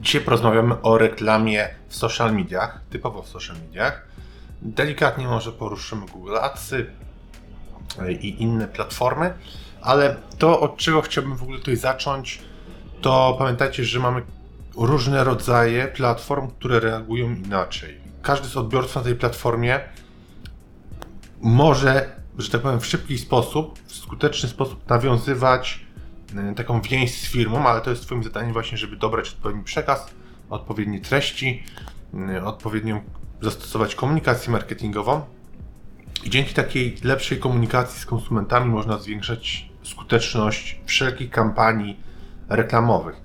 Dzisiaj porozmawiamy o reklamie w social mediach, typowo w social mediach. Delikatnie może poruszymy Google Adsy i inne platformy, ale to od czego chciałbym w ogóle tutaj zacząć, to pamiętajcie, że mamy różne rodzaje platform, które reagują inaczej. Każdy z odbiorców na tej platformie może, że tak powiem, w szybki sposób, w skuteczny sposób nawiązywać taką więź z firmą, ale to jest Twoim zadaniem właśnie, żeby dobrać odpowiedni przekaz, odpowiednie treści, e, odpowiednią zastosować komunikację marketingową. I dzięki takiej lepszej komunikacji z konsumentami można zwiększać skuteczność wszelkich kampanii reklamowych.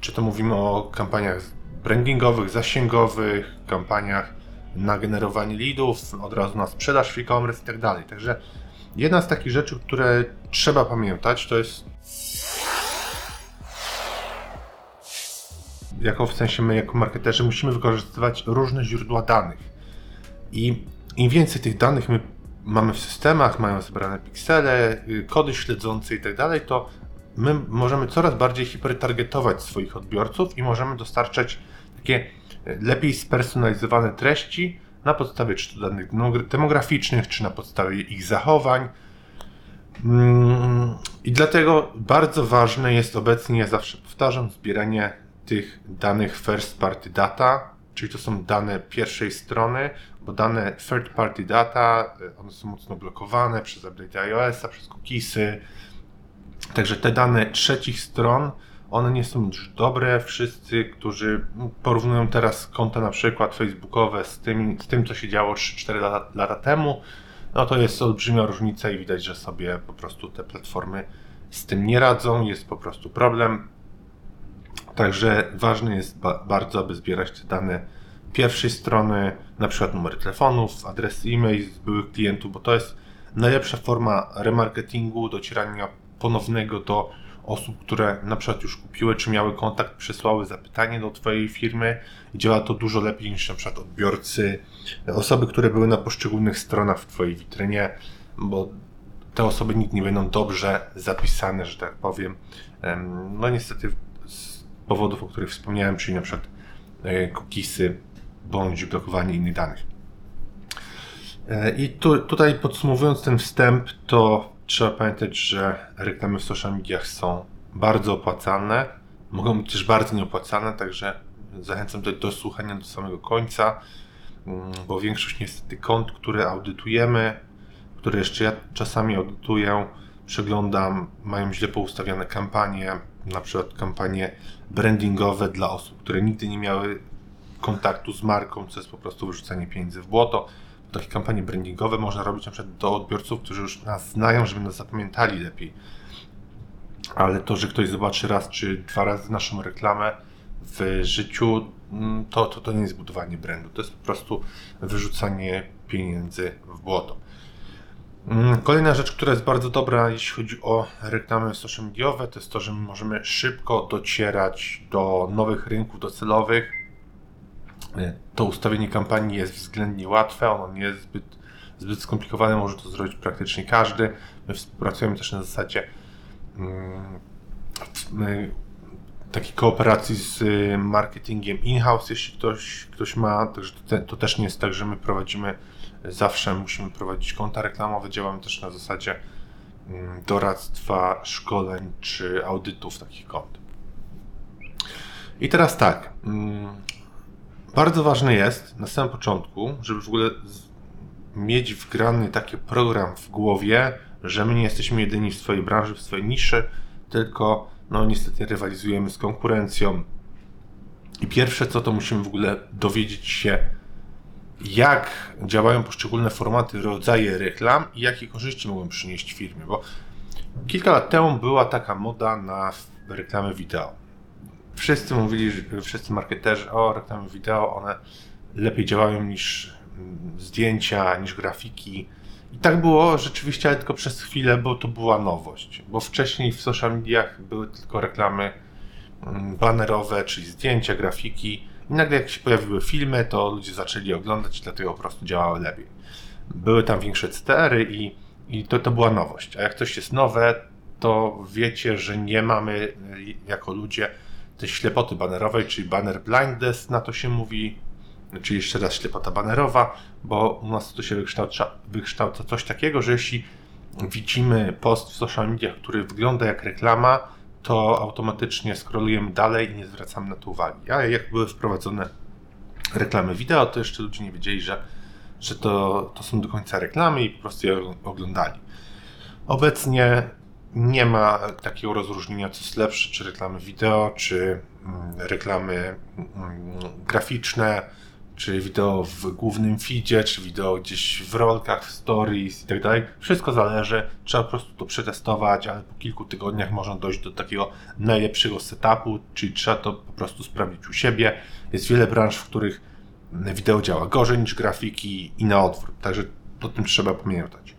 Czy to mówimy o kampaniach brandingowych, zasięgowych, kampaniach na generowanie leadów, od razu na sprzedaż w e-commerce i tak dalej. Także jedna z takich rzeczy, które trzeba pamiętać, to jest jako w sensie my jako marketerzy musimy wykorzystywać różne źródła danych. I im więcej tych danych my mamy w systemach, mają zebrane piksele, y, kody śledzące i tak dalej, to my możemy coraz bardziej hipertargetować swoich odbiorców i możemy dostarczać takie e, lepiej spersonalizowane treści na podstawie czy to danych demograficznych, czy na podstawie ich zachowań. Mm, I dlatego bardzo ważne jest obecnie, ja zawsze powtarzam, zbieranie tych danych first party data, czyli to są dane pierwszej strony, bo dane third party data, e, one są mocno blokowane przez update iOS-a, przez cookiesy, Także te dane trzecich stron, one nie są już dobre. Wszyscy, którzy porównują teraz konta na przykład facebookowe z tym, z tym co się działo 3-4 lata, lata temu, no to jest olbrzymia różnica i widać, że sobie po prostu te platformy z tym nie radzą, jest po prostu problem. Także ważne jest ba bardzo, aby zbierać te dane pierwszej strony, na przykład numery telefonów, adresy e-mail z byłych klientów, bo to jest najlepsza forma remarketingu, docierania ponownego do osób, które na przykład już kupiły, czy miały kontakt, przesłały zapytanie do Twojej firmy działa to dużo lepiej niż na przykład odbiorcy, osoby, które były na poszczególnych stronach w Twojej witrynie, bo te osoby nikt nie będą dobrze zapisane, że tak powiem. No niestety powodów, o których wspomniałem, czyli na przykład e, cookiesy bądź blokowanie innych danych. E, I tu, tutaj podsumowując ten wstęp, to trzeba pamiętać, że reklamy w social mediach są bardzo opłacalne, mogą być też bardzo nieopłacalne, także zachęcam do, do słuchania do samego końca, mm, bo większość niestety kont, które audytujemy, które jeszcze ja czasami audytuję, przeglądam, mają źle poustawiane kampanie, na przykład kampanie brandingowe dla osób, które nigdy nie miały kontaktu z marką, co jest po prostu wyrzucanie pieniędzy w błoto takie kampanie brandingowe można robić na przykład do odbiorców, którzy już nas znają, żeby nas zapamiętali lepiej. Ale to, że ktoś zobaczy raz czy dwa razy naszą reklamę w życiu, mm, to, to, to nie jest budowanie brandu. To jest po prostu wyrzucanie pieniędzy w błoto. Mm, kolejna rzecz, która jest bardzo dobra, jeśli chodzi o reklamy social mediowe, to jest to, że my możemy szybko docierać do nowych rynków docelowych, to ustawienie kampanii jest względnie łatwe, ono nie jest zbyt, zbyt skomplikowane, może to zrobić praktycznie każdy. My współpracujemy też na zasadzie um, takiej kooperacji z y, marketingiem in-house, jeśli ktoś, ktoś ma, także to, to, też nie jest tak, że my prowadzimy zawsze, musimy prowadzić konta reklamowe, działamy też na zasadzie um, doradztwa, szkoleń czy audytów takich kont. I teraz tak, um, bardzo ważne jest na samym początku, żeby w ogóle mieć wgrany taki program w głowie, że my nie jesteśmy jedyni w swojej branży, w swojej niszy, tylko no niestety rywalizujemy z konkurencją. I pierwsze co to musimy w ogóle dowiedzieć się, jak działają poszczególne formaty, rodzaje reklam i jakie korzyści mogą przynieść firmie, bo kilka lat temu była taka moda na reklamy wideo wszyscy mówili, że wszyscy marketerzy, o reklamy wideo, one lepiej działają niż mm, zdjęcia, niż grafiki. I tak było rzeczywiście, ale tylko przez chwilę, bo to była nowość. Bo wcześniej w social mediach były tylko reklamy mm, banerowe, czyli zdjęcia, grafiki. I nagle jak się pojawiły filmy, to ludzie zaczęli oglądać, dlatego po prostu działały lepiej. Były tam większe CTR-y i, i to, to była nowość. A jak coś jest nowe, to wiecie, że nie mamy y, jako ludzie tej ślepoty banerowej, czyli banner blindness, na to się mówi, czy jeszcze raz ślepota banerowa, bo u nas to się wykształca, wykształca coś takiego, że jeśli widzimy post w social mediach, który wygląda jak reklama, to automatycznie scrollujemy dalej i nie zwracamy na to uwagi. A jak były wprowadzone reklamy wideo, to jeszcze ludzie nie wiedzieli, że, że to, to są do końca reklamy i po prostu je oglądali. Obecnie nie ma takiego rozróżnienia, co jest lepsze, czy reklamy wideo, czy mm, reklamy mm, graficzne, czy wideo w głównym feedzie, czy wideo gdzieś w rolkach, w stories i tak dalej. Wszystko zależy, trzeba po prostu to przetestować, ale po kilku tygodniach można dojść do takiego najlepszego setupu, czyli trzeba to po prostu sprawdzić u siebie. Jest wiele branż, w których wideo działa gorzej niż grafiki i na odwrót, także o tym trzeba pamiętać.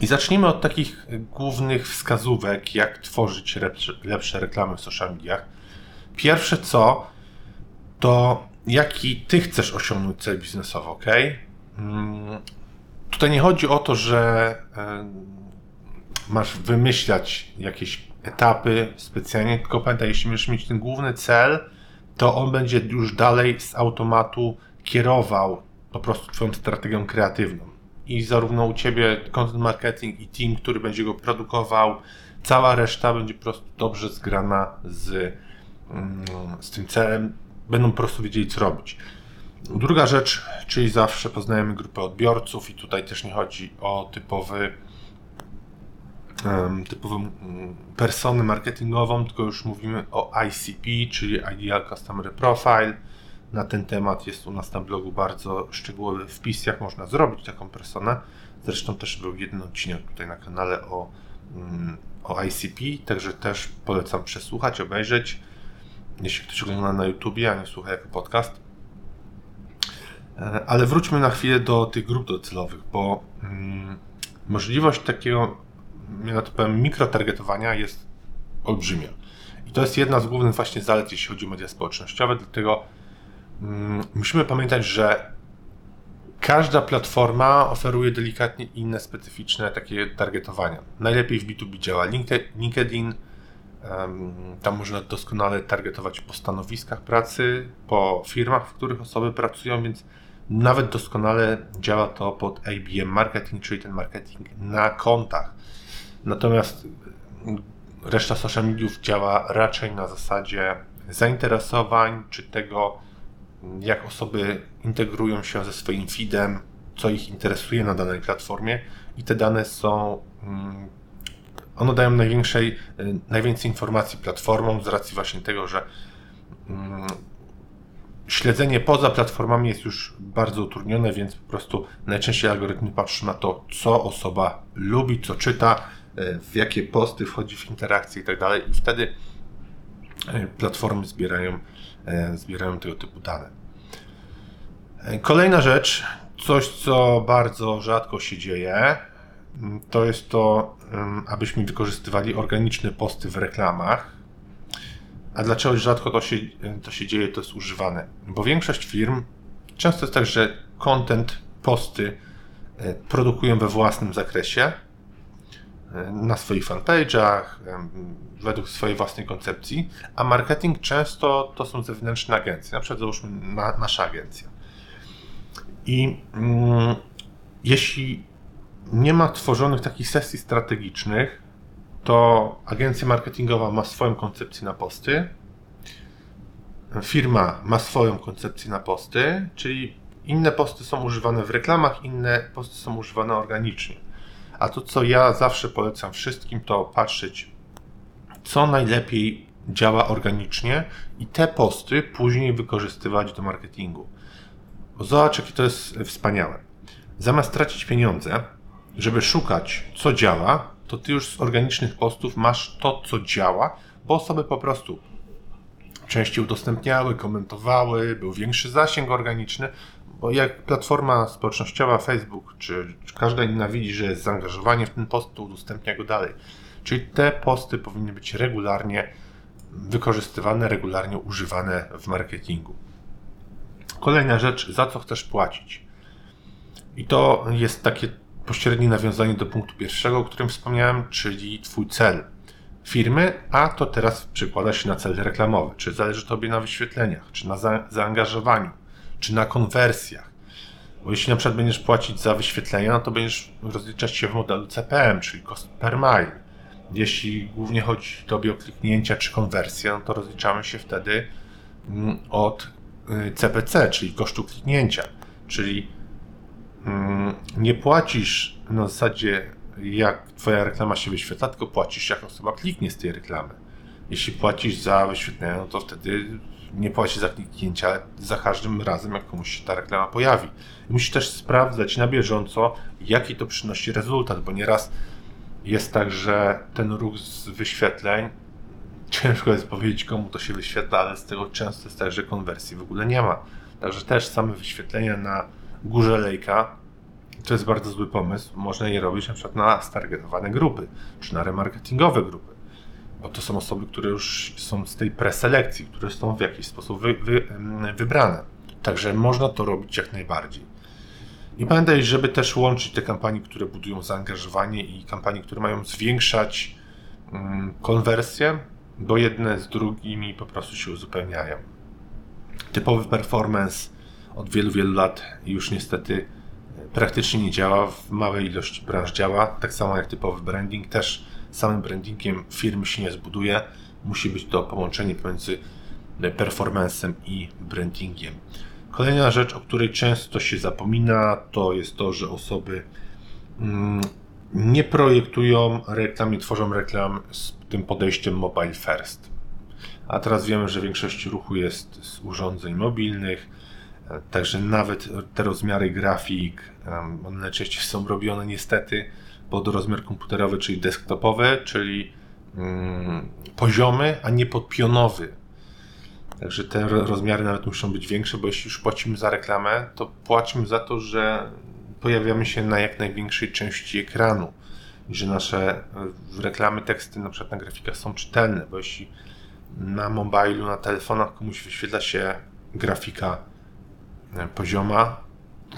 I zacznijmy od takich głównych wskazówek, jak tworzyć lepsze, lepsze reklamy w social mediach. Pierwsze co, to jaki ty chcesz osiągnąć cel biznesowy, ok? Mm, tutaj nie chodzi o to, że masz wymyślać jakieś etapy specjalnie, tylko pamiętaj, jeśli będziesz mieć ten główny cel, to on będzie już dalej z automatu kierował po prostu Twoją strategią kreatywną. I zarówno u Ciebie content marketing i team, który będzie go produkował, cała reszta będzie po prostu dobrze zgrana z, mm, z tym celem, będą po prostu wiedzieli, co robić. Druga rzecz, czyli zawsze poznajemy grupę odbiorców i tutaj też nie chodzi o typowy typową mm, personę marketingową, tylko już mówimy o ICP, czyli Ideal Customer Profile. Na ten temat jest u nas na blogu bardzo szczegółowy wpis, jak można zrobić taką personę. Zresztą też był jeden odcinek tutaj na kanale o, mm, o ICP, także też polecam przesłuchać, obejrzeć jeśli ktoś ogląda na YouTubie, a nie słucha jako podcast. E, ale wróćmy na chwilę do tych grup docelowych, bo mm, możliwość takiego, ja to powiem, mikrotargetowania jest olbrzymia. I to jest jedna z głównych właśnie zalet, jeśli chodzi o media społecznościowe, dlatego mm, musimy pamiętać, że każda platforma oferuje delikatnie inne, specyficzne takie targetowania. Najlepiej w B2B działa LinkedIn, tam można doskonale targetować po stanowiskach pracy, po firmach, w których osoby pracują, więc nawet doskonale działa to pod ABM marketing, czyli ten marketing na kontach. Natomiast reszta social mediów działa raczej na zasadzie zainteresowań, czy tego, jak osoby integrują się ze swoim feedem, co ich interesuje na danej platformie i te dane są mm, one dają największej, y, najwięcej informacji platformom z racji właśnie tego, że mm, śledzenie poza platformami jest już bardzo utrudnione, więc po prostu najczęściej algorytmy patrzą na to, co osoba lubi, co czyta, y, w jakie posty wchodzi w interakcje i tak i wtedy y, platformy zbierają, zbierają tego typu dane. Kolejna rzecz, coś co bardzo rzadko się dzieje, to jest to, abyśmy wykorzystywali organiczne posty w reklamach. A dlaczego rzadko to się, to się dzieje, to jest używane? Bo większość firm często jest tak, że content, posty e, produkują we własnym zakresie, e, na swoich fanpage'ach, według swojej własnej koncepcji, a marketing często to są zewnętrzne agencje, na przykład załóżmy na, nasza agencja. I mm, jeśli nie ma tworzonych takich sesji strategicznych, to agencja marketingowa ma swoją koncepcję na posty, firma ma swoją koncepcję na posty, czyli inne posty są używane w reklamach, inne posty są używane organicznie. A to, co ja zawsze polecam wszystkim, to patrzeć, co najlepiej działa organicznie i te posty później wykorzystywać do marketingu. Bo zobacz, jakie to jest wspaniałe. Zamiast tracić pieniądze, żeby szukać, co działa, to ty już z organicznych postów masz to, co działa, bo osoby po prostu częściej udostępniały, komentowały, był większy zasięg organiczny, bo jak platforma społecznościowa Facebook czy, czy każda inna widzi, że jest zaangażowanie w ten post, to udostępnia go dalej. Czyli te posty powinny być regularnie wykorzystywane, regularnie używane w marketingu. Kolejna rzecz, za co chcesz płacić. I to jest takie pośrednie nawiązanie do punktu pierwszego, o którym wspomniałem, czyli Twój cel. firmy, a to teraz przekłada się na cel reklamowy. Czy zależy Tobie na wyświetleniach, czy na za zaangażowaniu, czy na konwersjach. Bo jeśli na przykład będziesz płacić za wyświetlenia, no to będziesz rozliczać się w modelu CPM, czyli cost per mile. Jeśli głównie chodzi Tobie o kliknięcia czy konwersję, no to rozliczamy się wtedy mm, od CPC, y, czyli kosztu kliknięcia. Czyli nie płacisz na zasadzie jak Twoja reklama się wyświetla, tylko płacisz jak osoba kliknie z tej reklamy. Jeśli płacisz za wyświetlenie, no to wtedy nie płacisz za kliknięcie, ale za każdym razem, jak komuś się ta reklama pojawi. I musisz też sprawdzać na bieżąco, jaki to przynosi rezultat, bo nieraz jest tak, że ten ruch z wyświetleń, ciężko jest powiedzieć, komu to się wyświetla, ale z tego często jest tak, że konwersji w ogóle nie ma. Także też same wyświetlenia na górze lejka to jest bardzo zły pomysł. Można je robić na przykład na stargetowane grupy, czy na remarketingowe grupy. Bo to są osoby, które już są z tej preselekcji, które są w jakiś sposób wy, wy, wybrane. Także można to robić jak najbardziej. I pamiętaj, żeby też łączyć te kampanie, które budują zaangażowanie i kampanie, które mają zwiększać mm, konwersję, bo jedne z drugimi po prostu się uzupełniają. Typowy performance od wielu, wielu lat już niestety praktycznie nie działa, w małej ilości branż działa, tak samo jak typowy branding, też samym brandingiem firmy się nie zbuduje, musi być to połączenie pomiędzy performancem i brandingiem. Kolejna rzecz, o której często się zapomina, to jest to, że osoby mm, nie projektują reklam, nie tworzą reklam z tym podejściem mobile first. A teraz wiemy, że większość ruchu jest z urządzeń mobilnych, Także nawet te rozmiary grafik, one najczęściej są robione niestety pod rozmiar komputerowy, czyli desktopowy, czyli mm, poziomy, a nie podpionowy. Także te rozmiary nawet muszą być większe, bo jeśli już płacimy za reklamę, to płacimy za to, że pojawiamy się na jak największej części ekranu i że nasze reklamy, teksty na przykład na grafikach są czytelne, bo jeśli na mobilu, na telefonach komuś wyświetla się grafika E, pozioma,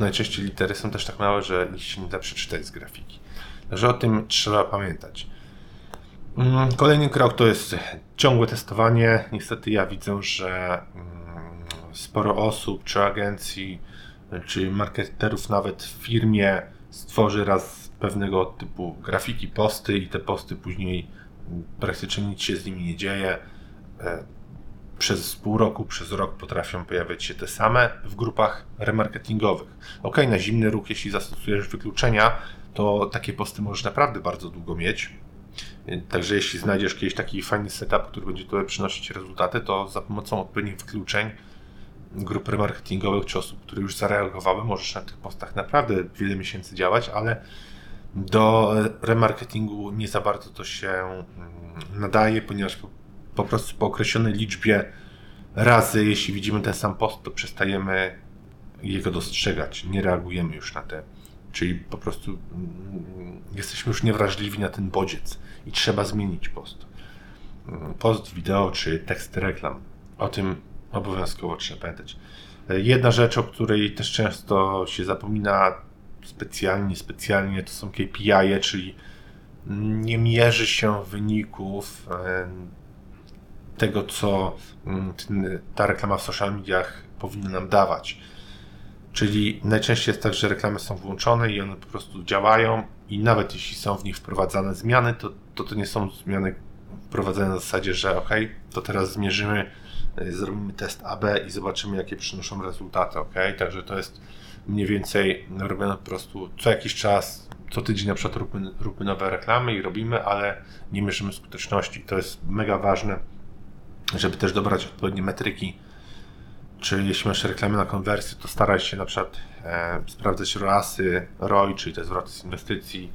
najczęściej litery są też tak małe, że ich się nie da przeczytać z grafiki. Także o tym trzeba pamiętać. Mm, kolejny krok to jest ciągłe testowanie. Niestety ja widzę, że mm, sporo osób, czy agencji, czy marketerów nawet w firmie stworzy raz pewnego typu grafiki, posty i te posty później praktycznie nic się z nimi nie dzieje. Przez pół roku, przez rok potrafią pojawiać się te same w grupach remarketingowych. Ok, na zimny ruch, jeśli zastosujesz wykluczenia, to takie posty możesz naprawdę bardzo długo mieć. Także jeśli znajdziesz kiedyś taki fajny setup, który będzie Tobie przynosić rezultaty, to za pomocą odpowiednich wykluczeń grup remarketingowych czy osób, które już zareagowały, możesz na tych postach naprawdę wiele miesięcy działać, ale do remarketingu nie za bardzo to się mm, nadaje, ponieważ po prostu po określonej liczbie razy, jeśli widzimy ten sam post, to przestajemy jego dostrzegać, nie reagujemy już na te. Czyli po prostu mm, jesteśmy już niewrażliwi na ten bodziec i trzeba zmienić post. Mm, post, wideo czy tekst reklam. O tym obowiązkowo trzeba pamiętać. Jedna rzecz, o której też często się zapomina specjalnie, specjalnie, to są KPI, -e, czyli nie mierzy się wyników tego, co mm, ta reklama w social mediach powinna nam dawać. Czyli najczęściej jest tak, że reklamy są włączone i one po prostu działają i nawet jeśli są w nich wprowadzane zmiany, to to, to nie są zmiany wprowadzane na zasadzie, że ok, to teraz zmierzymy, y, zrobimy test AB i zobaczymy, jakie przynoszą rezultaty, ok? Także to jest mniej więcej robione po prostu co jakiś czas, co tydzień na przykład róbmy, róbmy nowe reklamy i robimy, ale nie mierzymy skuteczności. To jest mega ważne żeby też dobrać odpowiednie metryki. Czy jeśli masz reklamy na konwersję, to staraj się na przykład e, sprawdzać ROASy, ROI, czyli te zwroty z inwestycji.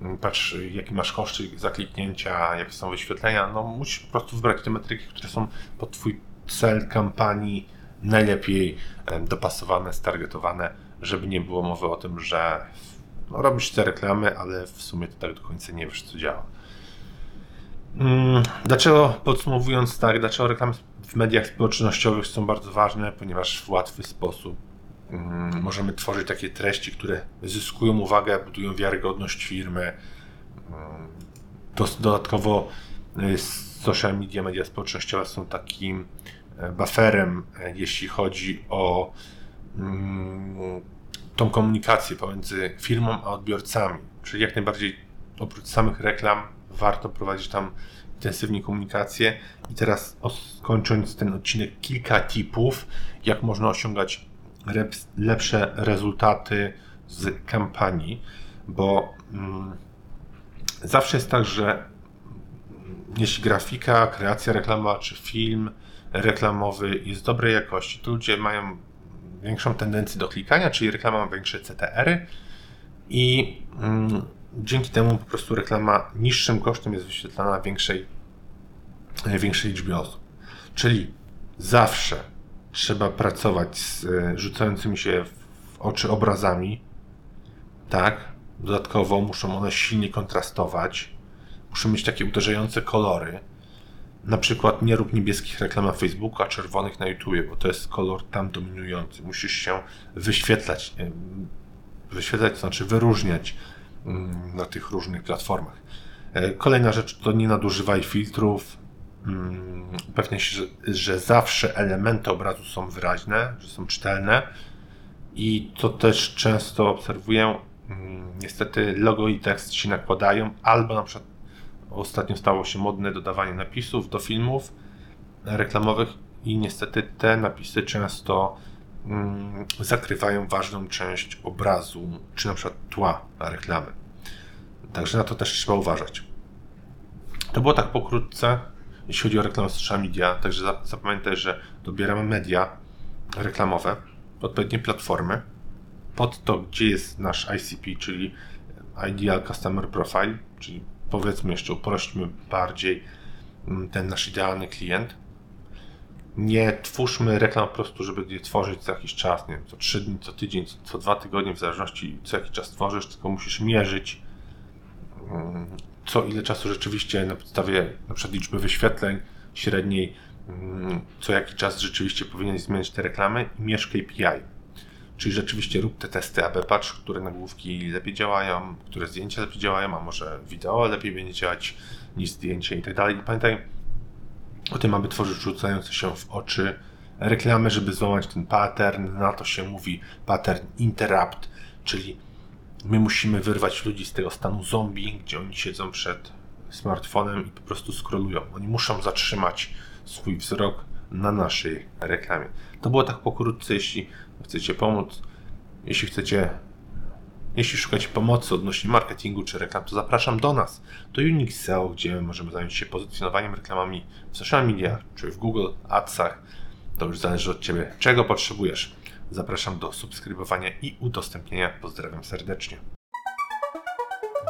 Mm, patrz, jakie masz koszty zakliknięcia, jakie są wyświetlenia. No, musisz po prostu wybrać te metryki, które są pod Twój cel kampanii najlepiej e, dopasowane, stargetowane, żeby nie było mowy o tym, że no, robisz te reklamy, ale w sumie to tak do końca nie wiesz, co działa. Mm, dlaczego, podsumowując tak, dlaczego reklamy w mediach społecznościowych są bardzo ważne? Ponieważ w łatwy sposób mm, możemy tworzyć takie treści, które zyskują uwagę, budują wiarygodność firmy. Mm, dodatkowo y, social media, media społecznościowe są takim e, bufferem, e, jeśli chodzi o tą komunikację pomiędzy firmą a odbiorcami. Czyli jak najbardziej oprócz samych reklam warto prowadzić tam intensywnie komunikację. I teraz kończąc ten odcinek, kilka tipów, jak można osiągać lepsze rezultaty z kampanii, bo mm, zawsze jest tak, że jeśli grafika, kreacja reklamowa czy film reklamowy jest dobrej jakości, to ludzie mają większą tendencję do klikania, czyli reklama ma większe CTR-y i mm, dzięki temu po prostu reklama niższym kosztem jest wyświetlana na większej, większej liczbie osób. Czyli zawsze trzeba pracować z e, rzucającymi się w oczy obrazami, tak? Dodatkowo muszą one silnie kontrastować, muszą mieć takie uderzające kolory. Na przykład nie rób niebieskich reklam na Facebooku, a czerwonych na YouTube, bo to jest kolor tam dominujący. Musisz się wyświetlać, e, wyświetlać, to znaczy wyróżniać na tych różnych platformach. E, kolejna rzecz to nie nadużywaj filtrów, Mm, upewnia się, że, że zawsze elementy obrazu są wyraźne, że są czytelne i to też często obserwuję. Mm, niestety logo i tekst się nakładają, albo na przykład ostatnio stało się modne dodawanie napisów do filmów reklamowych i niestety te napisy często mm, zakrywają ważną część obrazu, czy na przykład tła na reklamy. Także na to też trzeba uważać. To było tak pokrótce jeśli chodzi o reklamę social media. Także zapamiętaj, że dobieramy media reklamowe, odpowiednie platformy, pod to, gdzie jest nasz ICP, czyli Ideal Customer Profile, czyli powiedzmy jeszcze uprośćmy bardziej mm, ten nasz idealny klient. Nie twórzmy reklam po prostu, żeby je tworzyć co jakiś czas, nie wiem, co 3 dni, co tydzień, co 2 tygodnie, w zależności co jakiś czas tworzysz, tylko musisz mierzyć mm, co ile czasu rzeczywiście na podstawie na przykład liczby wyświetleń średniej, mm, co jaki czas rzeczywiście powinien zmieniać te reklamy i mierz KPI. Czyli rzeczywiście rób te testy AB, patrz, które nagłówki lepiej działają, które zdjęcia lepiej działają, a może wideo lepiej będzie działać niż zdjęcie i tak dalej. I pamiętaj o tym, aby tworzyć rzucające się w oczy reklamy, żeby złamać ten pattern. Na to się mówi pattern interrupt, czyli my musimy wyrwać ludzi z tego stanu zombie, gdzie oni siedzą przed smartfonem i po prostu scrollują. Oni muszą zatrzymać swój wzrok na naszej reklamie. To było tak pokrótce, jeśli chcecie pomóc, jeśli chcecie, jeśli szukacie pomocy odnośnie marketingu czy reklam, to zapraszam do nas, do Unix SEO, gdzie możemy zająć się pozycjonowaniem reklamami w social media czy w Google Adsach. To już zależy od Ciebie, czego potrzebujesz. Zapraszam do subskrybowania i udostępnienia. Pozdrawiam serdecznie.